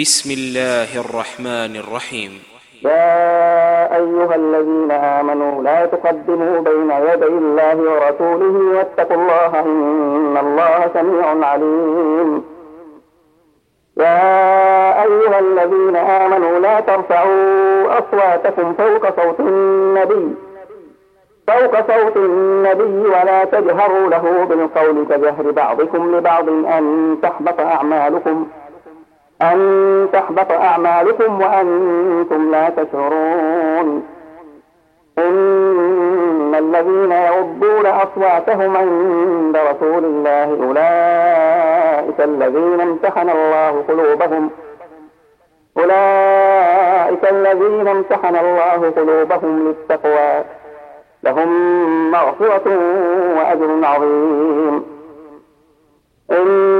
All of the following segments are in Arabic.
بسم الله الرحمن الرحيم. يا أيها الذين آمنوا لا تقدموا بين يدي الله ورسوله واتقوا الله إن الله سميع عليم. يا أيها الذين آمنوا لا ترفعوا أصواتكم فوق صوت النبي. فوق صوت النبي ولا تجهروا له بالقول كجهر بعضكم لبعض أن تحبط أعمالكم. أن تحبط أعمالكم وأنتم لا تشعرون. إن الذين يغضون أصواتهم عند رسول الله أولئك الذين امتحن الله قلوبهم أولئك الذين امتحن الله قلوبهم للتقوى لهم مغفرة وأجر عظيم. إن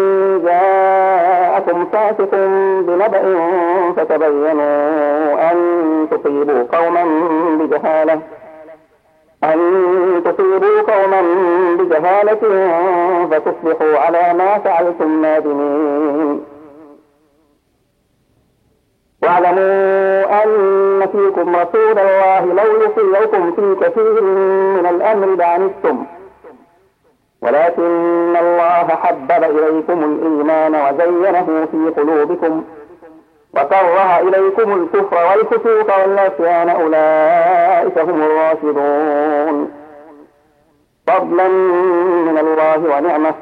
جاءكم فاسق بنبأ فتبينوا أن تصيبوا قوما بجهالة. أن تصيبوا قوما بجهالة فتصبحوا على ما فعلتم نادمين. واعلموا أن فيكم رسول الله لو يطيعكم في كثير من الأمر لعنتم. ولكن الله حبب إليكم الإيمان وزينه في قلوبكم وكره إليكم الكفر والفسوق والعصيان أولئك هم الراشدون. فضلا من الله ونعمة.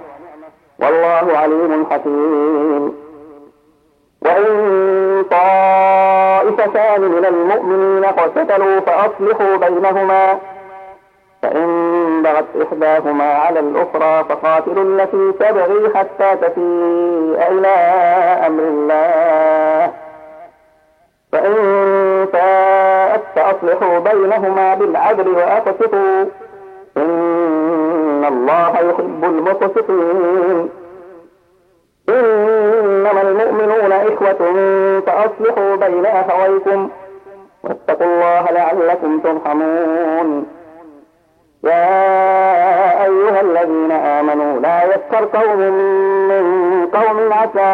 والله عليم حكيم. وإن طائفتان من المؤمنين اقتتلوا فأصلحوا بينهما. فإن بغت إحداهما على الأخرى فقاتلوا التي تبغي حتى تفيء إلى أمر الله. فإن فاءت فأصلحوا بينهما بالعدل وأقسطوا. إن الله يحب المقسطين. إنما المؤمنون إخوة فأصلحوا بين أخويكم. واتقوا الله لعلكم ترحمون. يا أيها الذين آمنوا لا يسخر قوم من قوم عسى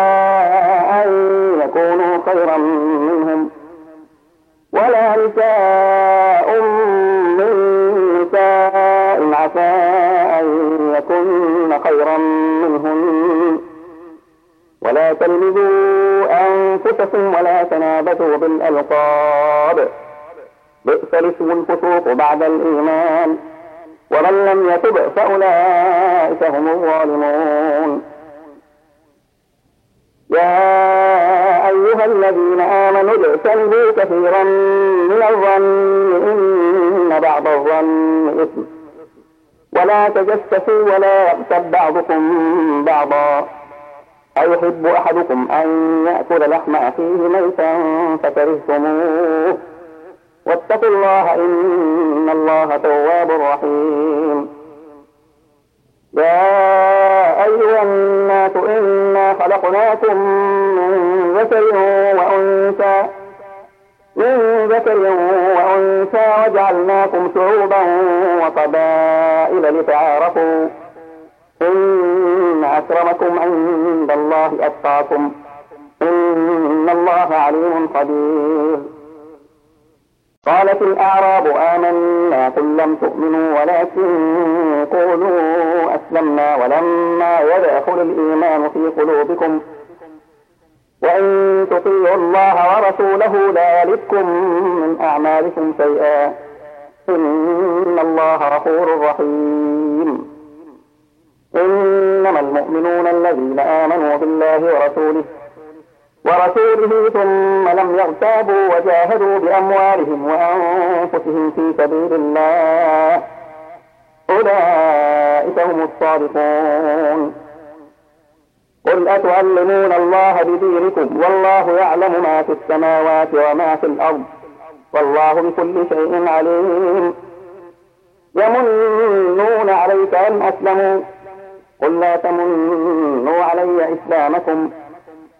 أن يكونوا خيرا منهم ولا نساء من نساء عسى أن يكن خيرا منهن. ولا تلمذوا أنفسكم ولا تنابذوا بالألقاب. بئس الاسم الفسوق بعد الإيمان. ومن لم يتب فأولئك هم الظالمون. يا أيها الذين آمنوا اجتنبوا كثيرا من الظن إن بعض الظن إثم. ولا تجسسوا ولا يغتب بعضكم بعضا. أيحب أحدكم أن يأكل لحم أخيه ميتا فكرهتموه. واتقوا الله إن الله تواب رحيم. يا أيها الناس إنا خلقناكم من ذكر وأنثى. من ذكر وأنثى وجعلناكم شعوبا وقبائل لتعارفوا. إن أكرمكم عند الله أتقاكم. إن الله عليم قدير. قالت الأعراب آمنا قل لم تؤمنوا ولكن قولوا أسلمنا ولما يدخل الإيمان في قلوبكم. وإن تطيعوا الله ورسوله لا يلدكم من أعمالكم شيئا. إن الله غفور رحيم. إنما المؤمنون الذين آمنوا بالله ورسوله ورسوله ثم لم يغتابوا وجاهدوا بأموالهم وأنفسهم في سبيل الله. أولئك هم الصادقون. قل أتعلمون الله بدينكم والله يعلم ما في السماوات وما في الأرض. والله بكل شيء عليم. يمنون عليك أن أسلموا. قل لا تمنوا علي إسلامكم.